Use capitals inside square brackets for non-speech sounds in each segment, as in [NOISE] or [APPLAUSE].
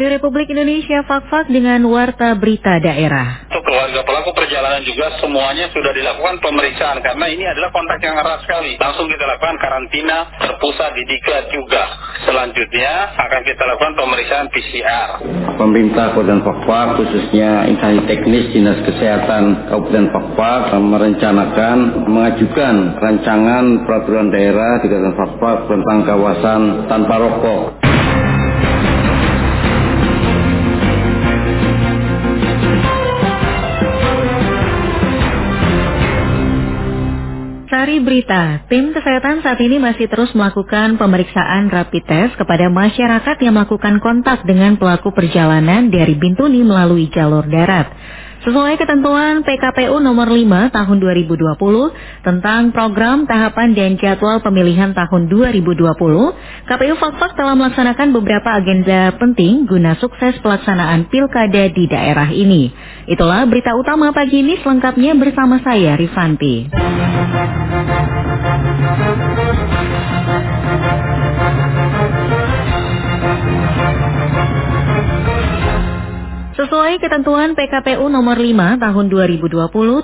Radio Republik Indonesia Fakfak dengan Warta Berita Daerah. Untuk keluarga pelaku perjalanan juga semuanya sudah dilakukan pemeriksaan karena ini adalah kontak yang erat sekali. Langsung kita lakukan karantina terpusat di Dika juga. Selanjutnya akan kita lakukan pemeriksaan PCR. Pemerintah Kabupaten Fakfak khususnya instansi teknis Dinas Kesehatan Kabupaten Fakfak merencanakan mengajukan rancangan peraturan daerah di Kabupaten Fakfak tentang kawasan tanpa rokok. Sari Berita, tim kesehatan saat ini masih terus melakukan pemeriksaan rapid test kepada masyarakat yang melakukan kontak dengan pelaku perjalanan dari Bintuni melalui jalur darat. Sesuai ketentuan PKPU nomor 5 tahun 2020 tentang program tahapan dan jadwal pemilihan tahun 2020, KPU Fakfak telah melaksanakan beberapa agenda penting guna sukses pelaksanaan pilkada di daerah ini. Itulah berita utama pagi ini selengkapnya bersama saya Rifanti. Sesuai ketentuan PKPU nomor 5 tahun 2020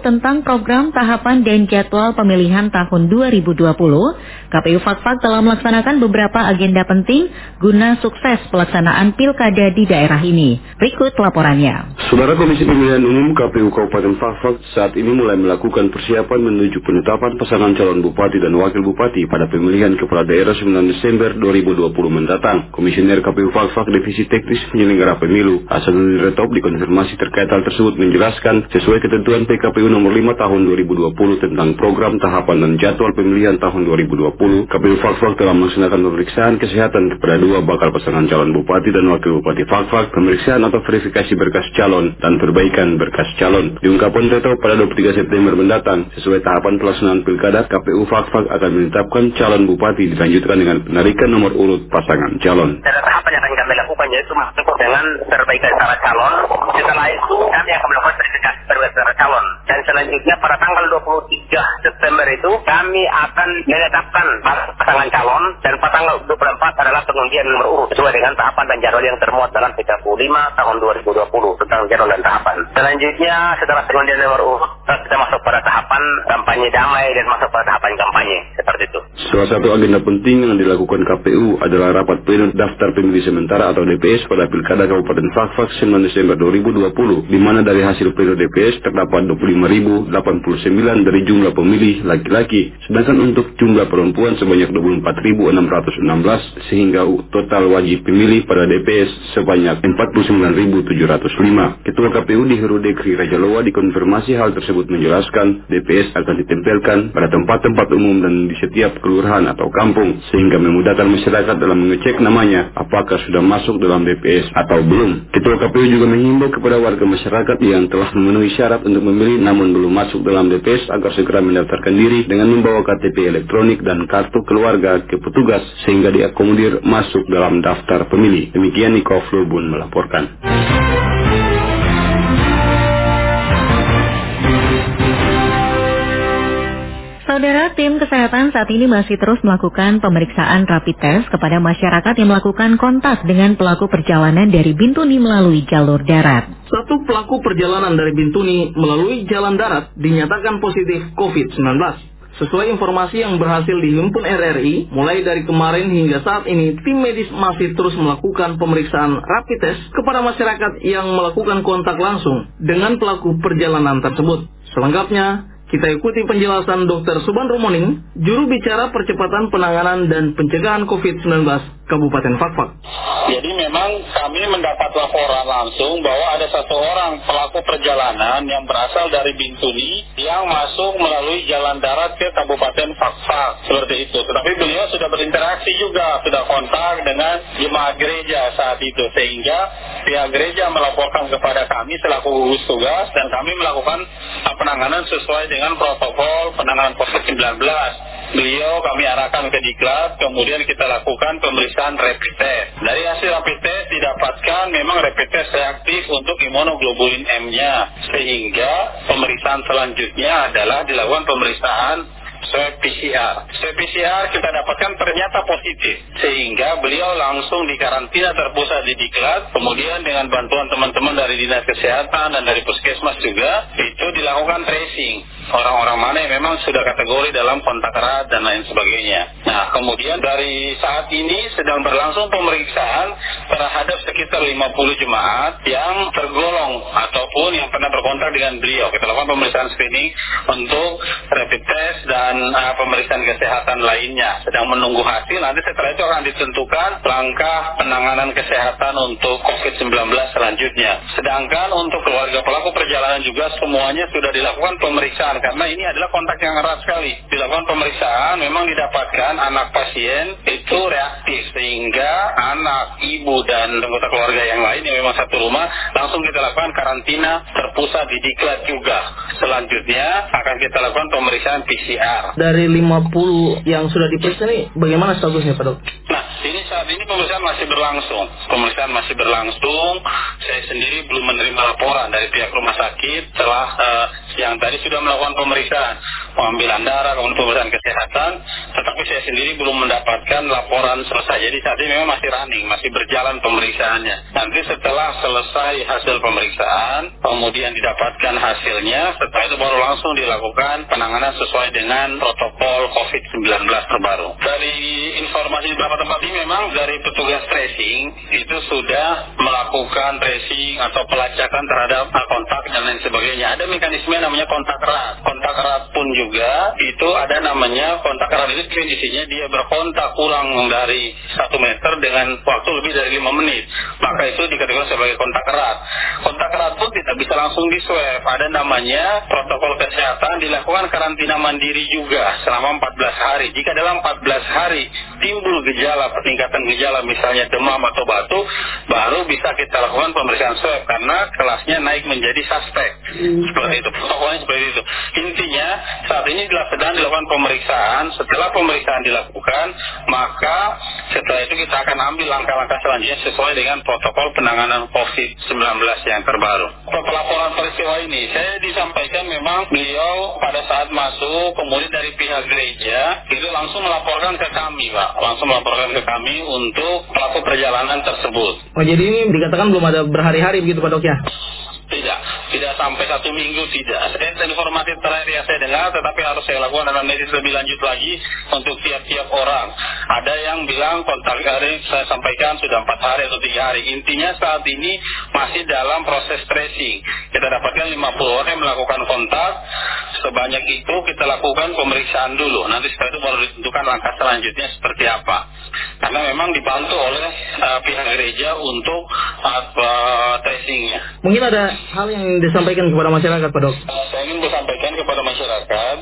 tentang program tahapan dan jadwal pemilihan tahun 2020, KPU Fakfak telah melaksanakan beberapa agenda penting guna sukses pelaksanaan pilkada di daerah ini. Berikut laporannya. Saudara Komisi Pemilihan Umum KPU Kabupaten Fakfak saat ini mulai melakukan persiapan menuju penetapan pasangan calon bupati dan wakil bupati pada pemilihan kepala daerah 9 Desember 2020 mendatang. Komisioner KPU Fakfak Divisi Teknis Penyelenggara Pemilu Hasanudin Reto Prop dikonfirmasi terkait hal tersebut menjelaskan sesuai ketentuan PKPU nomor 5 tahun 2020 tentang program tahapan dan jadwal pemilihan tahun 2020, KPU Fakfak telah melaksanakan pemeriksaan kesehatan kepada dua bakal pasangan calon bupati dan wakil bupati Fakfak, pemeriksaan atau verifikasi berkas calon dan perbaikan berkas calon. Diungkapkan Reto pada 23 September mendatang, sesuai tahapan pelaksanaan pilkada, KPU Fakfak akan menetapkan calon bupati dilanjutkan dengan penarikan nomor urut pasangan calon. Ada tahapan yang akan kami lakukan yaitu dengan perbaikan syarat calon, setelah itu kami akan melakukan verifikasi perbedaan calon. Dan selanjutnya pada tanggal 23 September itu kami akan menetapkan pasangan calon dan pada tanggal 24 adalah pengundian nomor urut sesuai dengan tahapan dan jadwal yang termuat dalam 35 tahun 2020 tentang jadwal dan tahapan. Selanjutnya setelah pengundian nomor urut kita masuk pada tahapan kampanye damai dan masuk pada tahapan kampanye seperti itu. Salah satu agenda penting yang dilakukan KPU adalah rapat pleno daftar pemilih sementara atau DPS pada Pilkada Kabupaten Fakfak 9 Desember 2020, di mana dari hasil pleno DPS terdapat 25.089 dari jumlah pemilih laki-laki, sedangkan untuk jumlah perempuan sebanyak 24.616 sehingga total wajib pemilih pada DPS sebanyak 49.705. Ketua KPU di Heru Dekri Raja Lowa dikonfirmasi hal tersebut menjelaskan DPS akan ditempelkan pada tempat-tempat umum dan di setiap kelurahan atau kampung sehingga memudahkan masyarakat dalam mengecek namanya apakah sudah masuk dalam DPS atau belum. Ketua KPU juga menghimbau kepada warga masyarakat yang telah memenuhi syarat untuk memilih namun belum masuk dalam DPS agar segera mendaftarkan diri dengan membawa KTP elektronik dan kartu keluarga ke petugas sehingga diakomodir masuk dalam daftar pemilih. Demikian Niko Flubun melaporkan. Saudara tim kesehatan saat ini masih terus melakukan pemeriksaan rapid test kepada masyarakat yang melakukan kontak dengan pelaku perjalanan dari Bintuni melalui jalur darat. Satu pelaku perjalanan dari Bintuni melalui jalan darat dinyatakan positif COVID-19. Sesuai informasi yang berhasil dihimpun RRI, mulai dari kemarin hingga saat ini, tim medis masih terus melakukan pemeriksaan rapid test kepada masyarakat yang melakukan kontak langsung dengan pelaku perjalanan tersebut. Selengkapnya, kita ikuti penjelasan Dr. Suban Romoning, juru bicara percepatan penanganan dan pencegahan COVID-19 Kabupaten Fakfak. Jadi memang kami mendapat laporan langsung bahwa ada satu orang pelaku perjalanan yang berasal dari Bintuni yang masuk melalui jalan darat ke Kabupaten Fakfak seperti itu. Tetapi beliau sudah berinteraksi juga, sudah kontak dengan jemaat gereja saat itu sehingga pihak gereja melaporkan kepada kami selaku gugus tugas dan kami melakukan penanganan sesuai dengan protokol penanganan COVID-19. Beliau kami arahkan ke diklat, kemudian kita lakukan pemeriksaan rapid test. Dari hasil rapid test didapatkan memang rapid test reaktif untuk imunoglobulin M-nya. Sehingga pemeriksaan selanjutnya adalah dilakukan pemeriksaan swab PCR. Swab PCR kita dapatkan ternyata positif, sehingga beliau langsung dikarantina terpusat di Diklat, kemudian dengan bantuan teman-teman dari Dinas Kesehatan dan dari Puskesmas juga, itu dilakukan tracing orang-orang mana yang memang sudah kategori dalam kontak erat dan lain sebagainya. Nah, kemudian dari saat ini sedang berlangsung pemeriksaan terhadap sekitar 50 jemaat yang tergolong yang berkontak dengan beliau. Kita lakukan pemeriksaan screening untuk rapid test dan uh, pemeriksaan kesehatan lainnya. Sedang menunggu hasil, nanti setelah itu akan ditentukan langkah penanganan kesehatan untuk COVID-19 selanjutnya. Sedangkan untuk keluarga pelaku perjalanan juga semuanya sudah dilakukan pemeriksaan karena ini adalah kontak yang erat sekali. Dilakukan pemeriksaan memang didapatkan anak pasien itu reaktif sehingga anak, ibu dan anggota keluarga yang lain yang memang satu rumah langsung kita lakukan karantina terpusat di diklat juga. Selanjutnya akan kita lakukan pemeriksaan PCR. Dari 50 yang sudah diperiksa ini bagaimana statusnya Pak Dok? Nah, ini saat ini pemeriksaan masih berlangsung. Pemeriksaan masih berlangsung. Saya sendiri belum menerima laporan dari pihak rumah sakit setelah uh, yang tadi sudah melakukan pemeriksaan, pengambilan darah, kemudian pemeriksaan kesehatan, tetapi saya sendiri belum mendapatkan laporan selesai. Jadi saat ini memang masih running, masih berjalan pemeriksaannya. Nanti setelah selesai hasil pemeriksaan, kemudian didapatkan hasilnya, setelah itu baru langsung dilakukan penanganan sesuai dengan protokol COVID-19 terbaru. Dari informasi di beberapa tempat ini memang dari petugas tracing itu sudah melakukan tracing atau pelacakan terhadap kontak dan lain sebagainya. Ada mekanisme namanya kontak erat. Kontak erat pun juga itu ada namanya kontak erat itu kondisinya dia berkontak kurang dari satu meter dengan waktu lebih dari lima menit. Maka itu dikategorikan sebagai kontak erat. Kontak erat pun tidak bisa langsung di swab. Ada namanya protokol kesehatan dilakukan karantina mandiri juga selama 14 hari. Jika dalam 14 hari timbul gejala peningkatan gejala misalnya demam atau batu, baru bisa kita lakukan pemeriksaan swab karena kelasnya naik menjadi suspek. Hmm. Seperti itu protokolnya seperti itu. Intinya saat ini sedang dilakukan pemeriksaan. Setelah pemeriksaan dilakukan, maka setelah itu kita akan ambil langkah-langkah selanjutnya sesuai dengan protokol penanganan COVID-19 yang terbaru. Pelaporan peristiwa ini, saya disampaikan memang beliau pada saat masuk, kemudian dari pihak gereja, itu langsung melaporkan ke kami, Pak. Langsung melaporkan ke kami untuk pelaku perjalanan tersebut. Oh, jadi ini dikatakan belum ada berhari-hari begitu Pak Dok ya? Tidak, tidak sampai satu minggu tidak. Saya informasi terakhir yang saya dengar, tetapi harus saya lakukan analisis lebih lanjut lagi untuk tiap-tiap orang. Ada yang bilang kontak hari saya sampaikan sudah empat hari atau tiga hari. Intinya saat ini masih dalam proses tracing. Kita dapatkan 50 orang yang melakukan kontak. Sebanyak itu kita lakukan pemeriksaan dulu. Nanti setelah itu baru ditentukan langkah selanjutnya seperti apa. Karena memang dibantu oleh uh, pihak gereja untuk uh, tracingnya. Mungkin ada hal yang disampaikan kepada masyarakat, Pak Dok? Saya ingin disampaikan kepada masyarakat,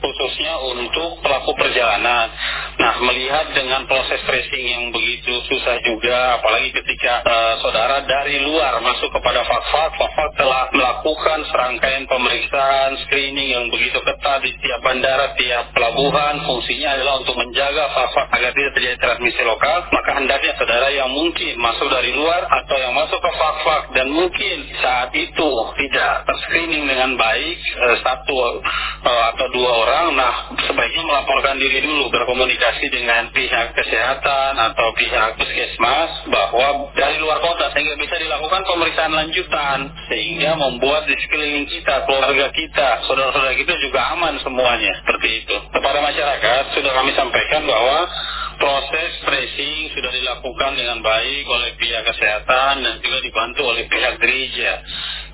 khususnya untuk pelaku perjalanan. Nah, melihat dengan proses tracing yang begitu susah juga, apalagi ketika uh, saudara dari luar masuk kepada Fakfak, Fakfak telah melakukan serangkaian pemeriksaan, screening yang begitu ketat di tiap bandara, tiap pelabuhan. Fungsinya adalah untuk menjaga Fakfak agar tidak terjadi transmisi lokal. Maka hendaknya saudara yang mungkin masuk dari luar atau yang masuk ke Fakfak dan mungkin saat itu tidak terscreening dengan baik, uh, satu uh, atau dua orang, nah sebaiknya melaporkan diri dulu berkomunikasi dengan pihak kesehatan atau pihak puskesmas bahwa dari luar kota sehingga bisa dilakukan pemeriksaan lanjutan sehingga membuat di sekeliling kita, keluarga kita, saudara-saudara kita juga aman semuanya seperti itu. Kepada masyarakat sudah kami sampaikan bahwa proses tracing sudah dilakukan dengan baik oleh pihak kesehatan dan juga dibantu oleh pihak gereja.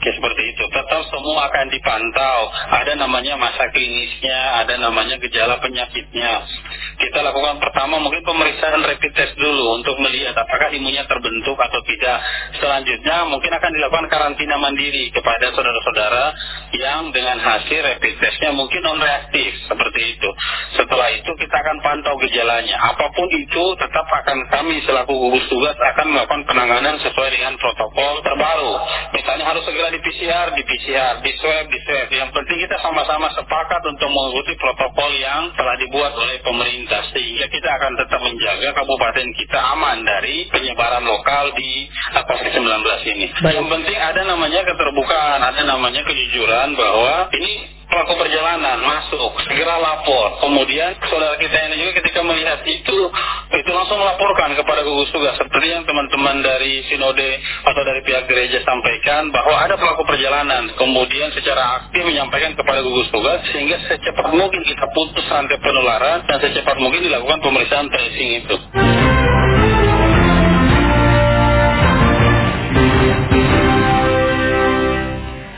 Oke, seperti itu. Tetap semua akan dipantau. Ada namanya masa klinisnya, ada namanya gejala penyakitnya. Kita lakukan pertama mungkin pemeriksaan rapid test dulu untuk melihat apakah imunnya terbentuk atau tidak. Selanjutnya mungkin akan dilakukan karantina mandiri kepada saudara-saudara yang dengan hasil rapid testnya mungkin non reaktif seperti itu. Setelah itu kita akan pantau gejalanya. Apa pun itu tetap akan kami selaku gugus tugas akan melakukan penanganan sesuai dengan protokol terbaru. Misalnya harus segera di PCR, di PCR, di swab, di swab. Yang penting kita sama-sama sepakat untuk mengikuti protokol yang telah dibuat oleh pemerintah. Sehingga kita akan tetap menjaga kabupaten kita aman dari penyebaran lokal di COVID-19 ini. Baik. Yang penting ada namanya keterbukaan, ada namanya kejujuran bahwa ini pelaku perjalanan masuk, segera lapor. Kemudian saudara kita ini juga ketika melihat itu, itu langsung melaporkan kepada gugus tugas. Seperti yang teman-teman dari sinode atau dari pihak gereja sampaikan bahwa ada pelaku perjalanan. Kemudian secara aktif menyampaikan kepada gugus tugas sehingga secepat mungkin kita putus rantai penularan dan secepat mungkin dilakukan pemeriksaan tracing itu.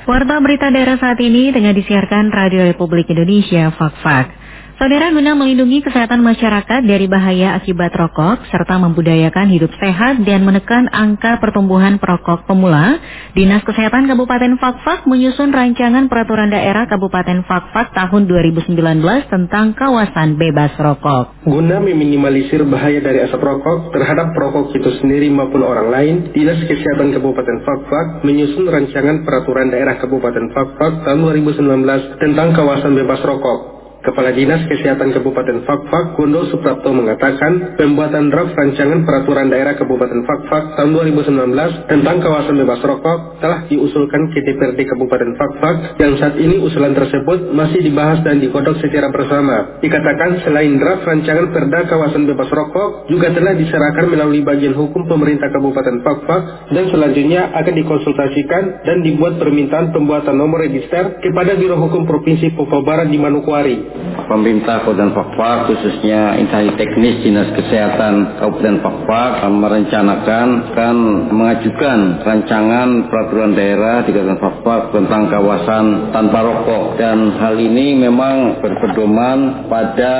Warta berita daerah saat ini tengah disiarkan Radio Republik Indonesia Fak-Fak. Saudara guna melindungi kesehatan masyarakat dari bahaya akibat rokok serta membudayakan hidup sehat dan menekan angka pertumbuhan perokok pemula, Dinas Kesehatan Kabupaten Fakfak menyusun rancangan peraturan daerah Kabupaten Fakfak tahun 2019 tentang kawasan bebas rokok. Guna meminimalisir bahaya dari asap rokok terhadap perokok itu sendiri maupun orang lain, Dinas Kesehatan Kabupaten Fakfak menyusun rancangan peraturan daerah Kabupaten Fakfak tahun 2019 tentang kawasan bebas rokok. Kepala Dinas Kesehatan Kabupaten Fakfak, Gondo Suprapto mengatakan, pembuatan draft rancangan peraturan daerah Kabupaten Fakfak tahun 2019 tentang kawasan bebas rokok telah diusulkan ke DPRD Kabupaten Fakfak yang saat ini usulan tersebut masih dibahas dan dikodok secara bersama. Dikatakan selain draft rancangan perda kawasan bebas rokok juga telah diserahkan melalui bagian hukum pemerintah Kabupaten Fakfak dan selanjutnya akan dikonsultasikan dan dibuat permintaan pembuatan nomor register kepada Biro Hukum Provinsi Papua Barat di Manokwari pemerintah Kabupaten Fakfak khususnya instansi teknis Dinas Kesehatan Kabupaten Fakfak merencanakan akan mengajukan rancangan peraturan daerah di Kabupaten Fakfak tentang kawasan tanpa rokok. Dan hal ini memang berpedoman pada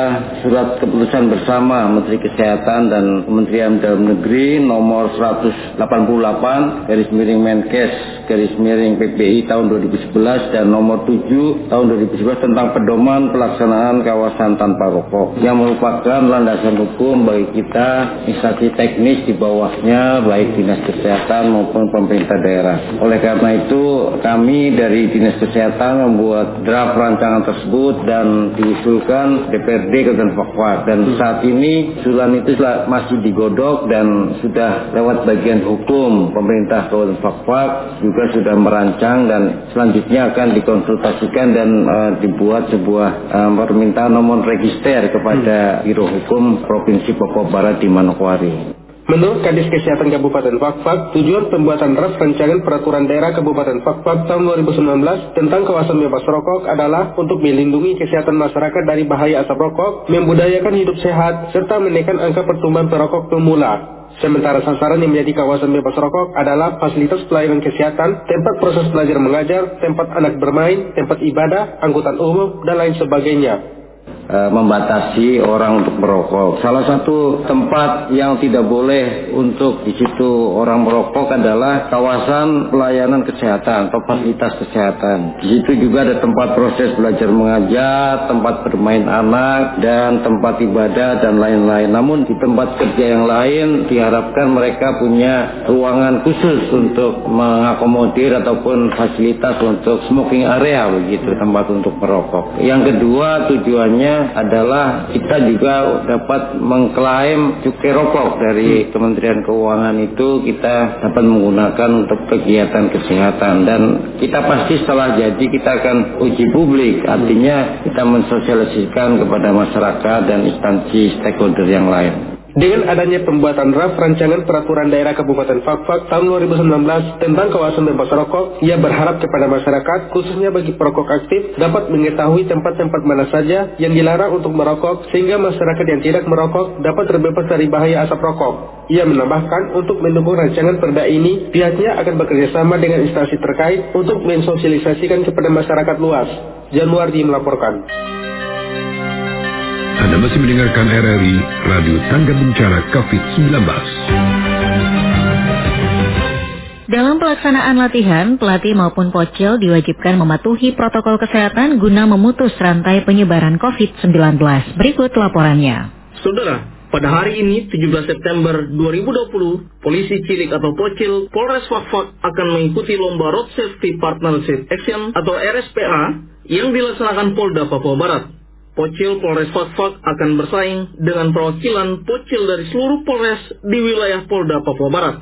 surat keputusan bersama Menteri Kesehatan dan Kementerian Dalam Negeri nomor 188 garis miring Menkes garis miring PPI tahun 2011 dan nomor 7 tahun 2011 tentang pedoman pelaksanaan kawasan tanpa rokok yang merupakan landasan hukum bagi kita instansi teknis di bawahnya baik dinas kesehatan maupun pemerintah daerah. Oleh karena itu kami dari dinas kesehatan membuat draft rancangan tersebut dan diusulkan DPRD Kabupaten Fakfak dan saat ini usulan itu masih digodok dan sudah lewat bagian hukum pemerintah Kabupaten Fakfak juga sudah merancang dan selanjutnya akan dikonsultasikan dan uh, dibuat sebuah uh, permintaan nomor register kepada hmm. Biro Hukum Provinsi Papua Barat di Manokwari. Menurut Kadis Kesehatan Kabupaten Fakfak, tujuan pembuatan draft rancangan peraturan daerah Kabupaten Fakfak tahun 2019 tentang kawasan bebas rokok adalah untuk melindungi kesehatan masyarakat dari bahaya asap rokok, membudayakan hidup sehat, serta menekan angka pertumbuhan perokok pemula. Sementara sasaran yang menjadi kawasan bebas rokok adalah fasilitas pelayanan kesehatan, tempat proses belajar mengajar, tempat anak bermain, tempat ibadah, angkutan umum, dan lain sebagainya. E, membatasi orang untuk merokok. Salah satu tempat yang tidak boleh untuk di situ orang merokok adalah kawasan pelayanan kesehatan atau fasilitas kesehatan. Di situ juga ada tempat proses belajar mengajar, tempat bermain anak, dan tempat ibadah dan lain-lain. Namun di tempat kerja yang lain diharapkan mereka punya ruangan khusus untuk mengakomodir ataupun fasilitas untuk smoking area begitu tempat untuk merokok. Yang kedua tujuannya adalah kita juga dapat mengklaim cukai rokok dari Kementerian Keuangan itu kita dapat menggunakan untuk kegiatan kesehatan. Dan kita pasti setelah jadi kita akan uji publik. Artinya kita mensosialisasikan kepada masyarakat dan instansi stakeholder yang lain. Dengan adanya pembuatan draft rancangan peraturan daerah Kabupaten Fakfak tahun 2019 tentang kawasan bebas rokok, ia berharap kepada masyarakat, khususnya bagi perokok aktif, dapat mengetahui tempat-tempat mana saja yang dilarang untuk merokok, sehingga masyarakat yang tidak merokok dapat terbebas dari bahaya asap rokok. Ia menambahkan untuk mendukung rancangan perda ini, pihaknya akan bekerjasama dengan instansi terkait untuk mensosialisasikan kepada masyarakat luas. Januari melaporkan. Anda masih mendengarkan RRI Radio Tangga Bencana COVID-19. Dalam pelaksanaan latihan, pelatih maupun pocil diwajibkan mematuhi protokol kesehatan guna memutus rantai penyebaran COVID-19. Berikut laporannya. Saudara, pada hari ini, 17 September 2020, polisi cilik atau pocil Polres Fakfak akan mengikuti lomba Road Safety Partnership Action atau RSPA yang dilaksanakan Polda Papua Barat. Pocil Polres Fakfak akan bersaing dengan perwakilan Pocil dari seluruh Polres di wilayah Polda Papua Barat.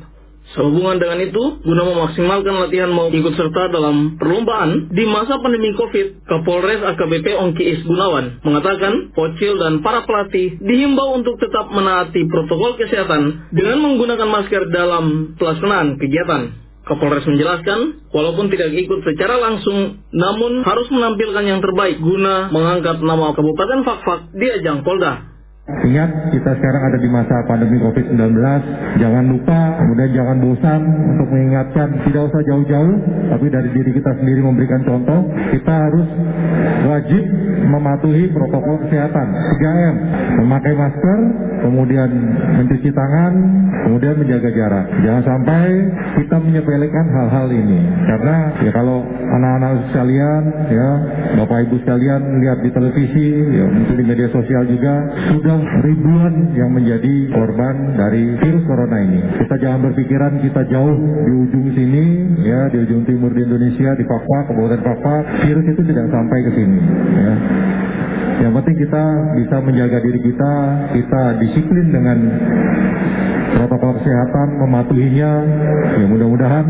Sehubungan dengan itu, guna memaksimalkan latihan mau ikut serta dalam perlombaan di masa pandemi COVID, Kapolres AKBP Ongki Is Gunawan mengatakan Pocil dan para pelatih dihimbau untuk tetap menaati protokol kesehatan dengan menggunakan masker dalam pelaksanaan kegiatan. Kapolres menjelaskan, walaupun tidak ikut secara langsung, namun harus menampilkan yang terbaik guna mengangkat nama Kabupaten Fakfak di ajang Polda. Ingat kita sekarang ada di masa pandemi COVID-19, jangan lupa, kemudian jangan bosan untuk mengingatkan, tidak usah jauh-jauh, tapi dari diri kita sendiri memberikan contoh, kita harus wajib mematuhi protokol kesehatan. 3M, memakai masker, kemudian mencuci tangan, kemudian menjaga jarak. Jangan sampai kita menyepelekan hal-hal ini, karena ya kalau anak-anak sekalian, ya Bapak Ibu sekalian lihat di televisi, ya mungkin di media sosial juga, sudah ribuan yang menjadi korban dari virus corona ini. Kita jangan berpikiran kita jauh di ujung sini, ya di ujung timur di Indonesia, di Papua, Kabupaten Papua, virus itu tidak sampai ke sini. Ya. Yang penting kita bisa menjaga diri kita, kita disiplin dengan protokol kesehatan, mematuhinya. Ya mudah-mudahan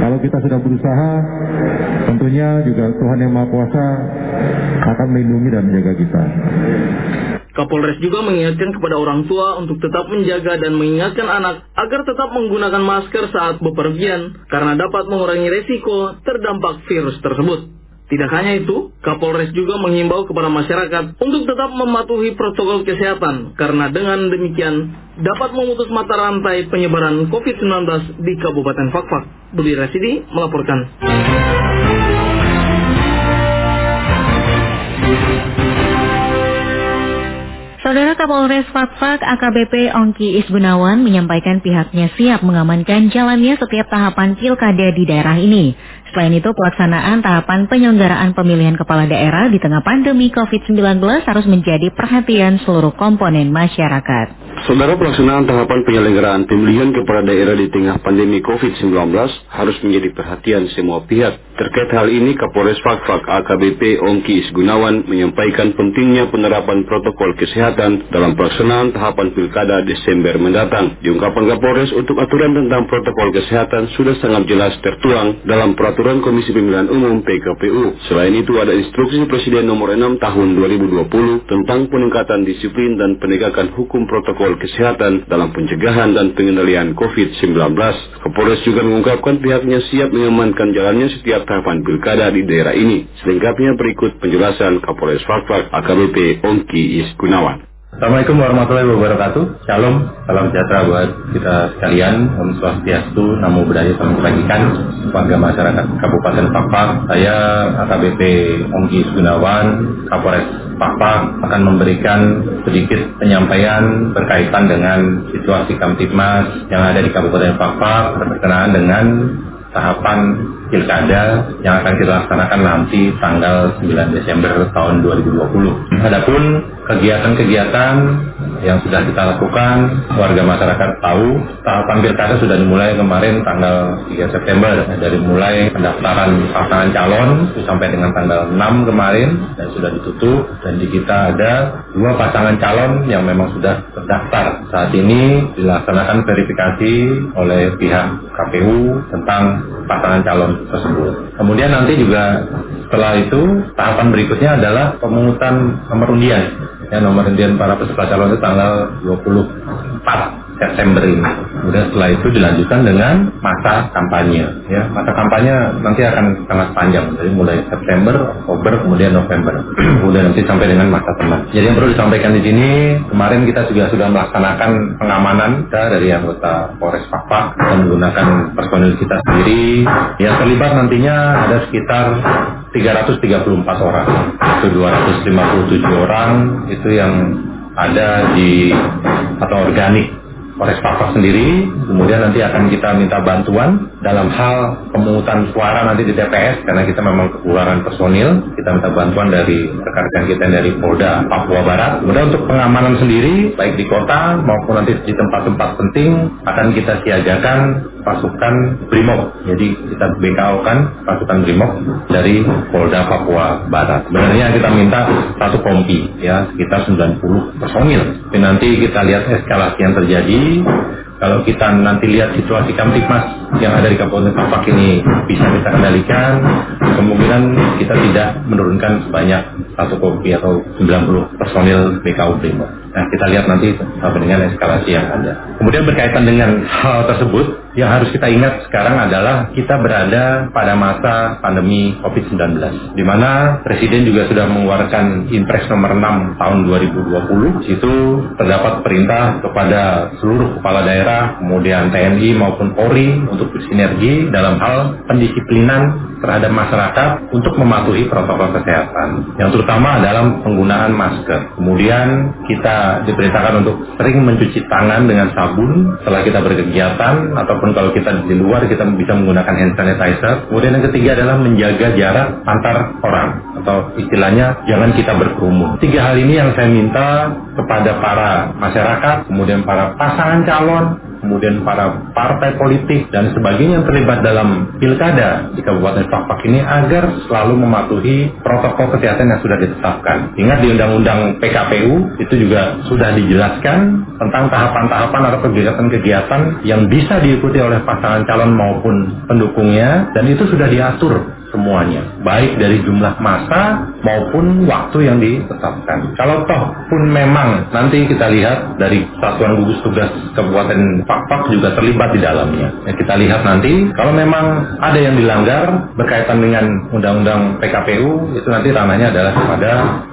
kalau kita sudah berusaha, tentunya juga Tuhan Yang Maha Kuasa akan melindungi dan menjaga kita. Kapolres juga mengingatkan kepada orang tua untuk tetap menjaga dan mengingatkan anak agar tetap menggunakan masker saat bepergian karena dapat mengurangi resiko terdampak virus tersebut. Tidak hanya itu, Kapolres juga menghimbau kepada masyarakat untuk tetap mematuhi protokol kesehatan karena dengan demikian dapat memutus mata rantai penyebaran COVID-19 di Kabupaten Fakfak. Budi Rasidi melaporkan. Saudara Kapolres Fakfak AKBP Ongki Isgunawan menyampaikan pihaknya siap mengamankan jalannya setiap tahapan pilkada di daerah ini. Selain itu, pelaksanaan tahapan penyelenggaraan pemilihan kepala daerah di tengah pandemi COVID-19 harus menjadi perhatian seluruh komponen masyarakat. Saudara pelaksanaan tahapan penyelenggaraan pemilihan kepala daerah di tengah pandemi COVID-19 harus menjadi perhatian semua pihak. Terkait hal ini, Kapolres Fakfak AKBP Ongki Isgunawan menyampaikan pentingnya penerapan protokol kesehatan dalam pelaksanaan tahapan pilkada Desember mendatang. Diungkapkan Kapolres untuk aturan tentang protokol kesehatan sudah sangat jelas tertuang dalam peraturan Komisi Pemilihan Umum PKPU. Selain itu ada instruksi Presiden nomor 6 tahun 2020 tentang peningkatan disiplin dan penegakan hukum protokol kesehatan dalam pencegahan dan pengendalian COVID-19. Kapolres juga mengungkapkan pihaknya siap mengamankan jalannya setiap tahapan pilkada di daerah ini. Selengkapnya berikut penjelasan Kapolres Fakfak AKBP Ongki Is Gunawan. Assalamualaikum warahmatullahi wabarakatuh. Shalom, salam sejahtera buat kita sekalian. Om Swastiastu, Namo Buddhaya, Salam Kebajikan. Warga masyarakat Kabupaten Fakfak. Saya AKBP Ongki Gunawan, Kapolres Pak akan memberikan sedikit penyampaian berkaitan dengan situasi Kamtipmas yang ada di Kabupaten Pakpak berkenaan dengan tahapan pilkada yang akan kita laksanakan nanti tanggal 9 Desember tahun 2020. Adapun kegiatan-kegiatan yang sudah kita lakukan, warga masyarakat tahu tahapan pilkada sudah dimulai kemarin tanggal 3 September dari mulai pendaftaran pasangan calon sampai dengan tanggal 6 kemarin dan sudah ditutup dan di kita ada dua pasangan calon yang memang sudah terdaftar. Saat ini dilaksanakan verifikasi oleh pihak KPU tentang pasangan calon tersebut. Kemudian nanti juga setelah itu tahapan berikutnya adalah pemungutan nomor undian. Ya, nomor undian para peserta calon itu tanggal 24 September ini. Kemudian setelah itu dilanjutkan dengan masa kampanye. Ya, masa kampanye nanti akan sangat panjang, jadi mulai September, Oktober, kemudian November, [CLEARS THROAT] kemudian nanti sampai dengan masa tenang. Jadi yang perlu disampaikan di sini, kemarin kita juga sudah melaksanakan pengamanan kita dari anggota Polres Pakpak kita menggunakan personil kita sendiri. Yang terlibat nantinya ada sekitar 334 orang, itu 257 orang itu yang ada di atau organik Polres Papua sendiri, kemudian nanti akan kita minta bantuan dalam hal pemungutan suara nanti di TPS karena kita memang kekurangan personil, kita minta bantuan dari rekan-rekan kita dari Polda Papua Barat. Kemudian untuk pengamanan sendiri, baik di kota maupun nanti di tempat-tempat penting akan kita siagakan pasukan Brimob. Jadi kita BKO kan pasukan Brimob dari Polda Papua Barat. Sebenarnya kita minta satu kompi ya sekitar 90 personil. Tapi nanti kita lihat eskalasi yang terjadi kalau kita nanti lihat situasi Kamtipmas yang ada di Kabupaten Papak ini bisa kita kendalikan, kemungkinan kita tidak menurunkan sebanyak satu kopi atau 90 personil BKU Brimob. Nah, kita lihat nanti sampai dengan eskalasi yang ada. Kemudian berkaitan dengan hal tersebut, yang harus kita ingat sekarang adalah kita berada pada masa pandemi COVID-19, di mana Presiden juga sudah mengeluarkan Impres nomor 6 tahun 2020. Situ terdapat perintah kepada seluruh kepala daerah, kemudian TNI maupun Polri untuk bersinergi dalam hal pendisiplinan terhadap masyarakat untuk mematuhi protokol kesehatan, yang terutama dalam penggunaan masker. Kemudian kita diperintahkan untuk sering mencuci tangan dengan sabun setelah kita berkegiatan atau ataupun kalau kita di luar kita bisa menggunakan hand sanitizer. Kemudian yang ketiga adalah menjaga jarak antar orang atau istilahnya jangan kita berkerumun. Tiga hal ini yang saya minta kepada para masyarakat, kemudian para pasangan calon, kemudian para partai politik dan sebagainya yang terlibat dalam pilkada di Kabupaten Pakpak ini agar selalu mematuhi protokol kesehatan yang sudah ditetapkan. Ingat di Undang-Undang PKPU itu juga sudah dijelaskan tentang tahapan-tahapan atau kegiatan-kegiatan yang bisa diikuti oleh pasangan calon maupun pendukungnya dan itu sudah diatur semuanya, baik dari jumlah masa maupun waktu yang ditetapkan. Kalau toh pun memang nanti kita lihat dari Satuan Gugus Tugas Kabupaten Pakpak juga terlibat di dalamnya. Ya, kita lihat nanti kalau memang ada yang dilanggar berkaitan dengan Undang-Undang PKPU itu nanti ranahnya adalah kepada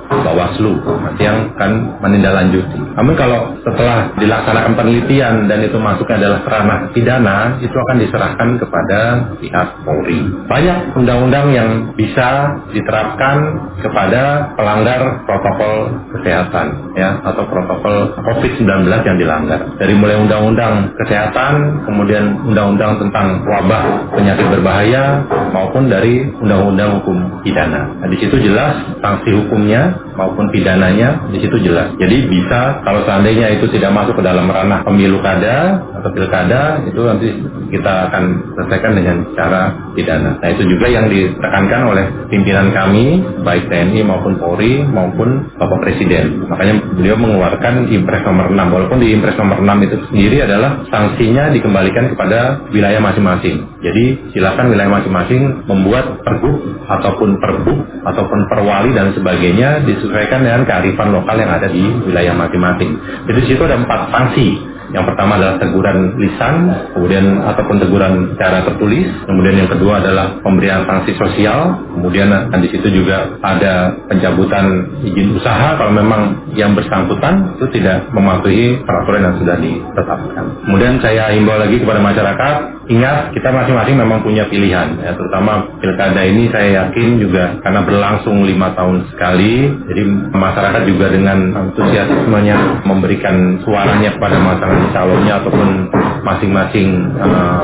Bawaslu nanti yang akan menindaklanjuti. Namun kalau setelah dilaksanakan penelitian dan itu masuknya adalah ranah pidana, itu akan diserahkan kepada pihak Polri. Banyak undang-undang yang bisa diterapkan kepada pelanggar protokol kesehatan ya atau protokol COVID-19 yang dilanggar. Dari mulai undang-undang kesehatan, kemudian undang-undang tentang wabah penyakit berbahaya maupun dari undang-undang hukum pidana. Nah, di situ jelas sanksi hukumnya maupun pidananya di situ jelas. Jadi bisa kalau seandainya itu tidak masuk ke dalam ranah pemilu kada atau pilkada itu nanti kita akan selesaikan dengan cara pidana. Nah itu juga yang ditekankan oleh pimpinan kami baik TNI maupun Polri maupun Bapak Presiden. Makanya beliau mengeluarkan Impres nomor 6 walaupun di Impres nomor 6 itu sendiri adalah sanksinya dikembalikan kepada wilayah masing-masing. Jadi silakan wilayah masing-masing membuat pergub ataupun perbuk ataupun perwali dan sebagainya disesuaikan dengan kearifan lokal yang ada di wilayah masing-masing. Jadi di situ ada empat sanksi yang pertama adalah teguran lisan, kemudian ataupun teguran secara tertulis, kemudian yang kedua adalah pemberian sanksi sosial, kemudian di situ juga ada pencabutan izin usaha kalau memang yang bersangkutan itu tidak mematuhi peraturan yang sudah ditetapkan. Kemudian saya himbau lagi kepada masyarakat, ingat kita masing-masing memang punya pilihan, ya, terutama pilkada ini saya yakin juga karena berlangsung lima tahun sekali, jadi masyarakat juga dengan antusiasmenya memberikan suaranya kepada masyarakat calonnya ataupun masing-masing uh,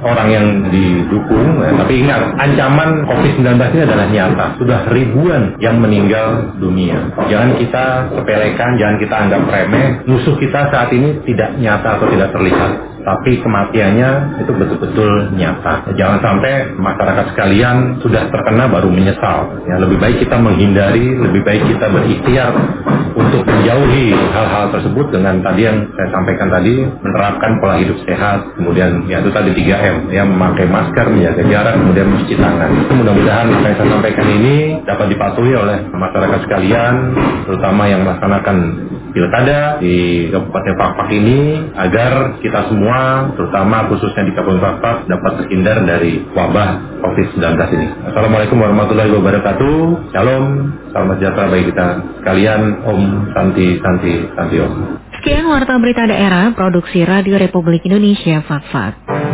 orang yang didukung. Ya. Tapi ingat, ancaman COVID-19 ini adalah nyata. Sudah ribuan yang meninggal dunia. Jangan kita sepelekan, jangan kita anggap remeh. Musuh kita saat ini tidak nyata atau tidak terlihat tapi kematiannya itu betul-betul nyata. Jangan sampai masyarakat sekalian sudah terkena baru menyesal. Ya, lebih baik kita menghindari, lebih baik kita berikhtiar untuk menjauhi hal-hal tersebut dengan tadi yang saya sampaikan tadi menerapkan pola hidup sehat, kemudian ya itu tadi 3M, ya memakai masker, menjaga jarak, kemudian mencuci tangan. Itu mudah-mudahan yang saya sampaikan ini dapat dipatuhi oleh masyarakat sekalian, terutama yang melaksanakan pilkada di Kabupaten Pakpak ini agar kita semua, terutama khususnya di Kabupaten Pakpak, dapat terhindar dari wabah COVID-19 ini. Assalamualaikum warahmatullahi wabarakatuh. Shalom, salam sejahtera bagi kita sekalian. Om Santi Santi Santi Om. Sekian Warta Berita Daerah, Produksi Radio Republik Indonesia, Fakfak.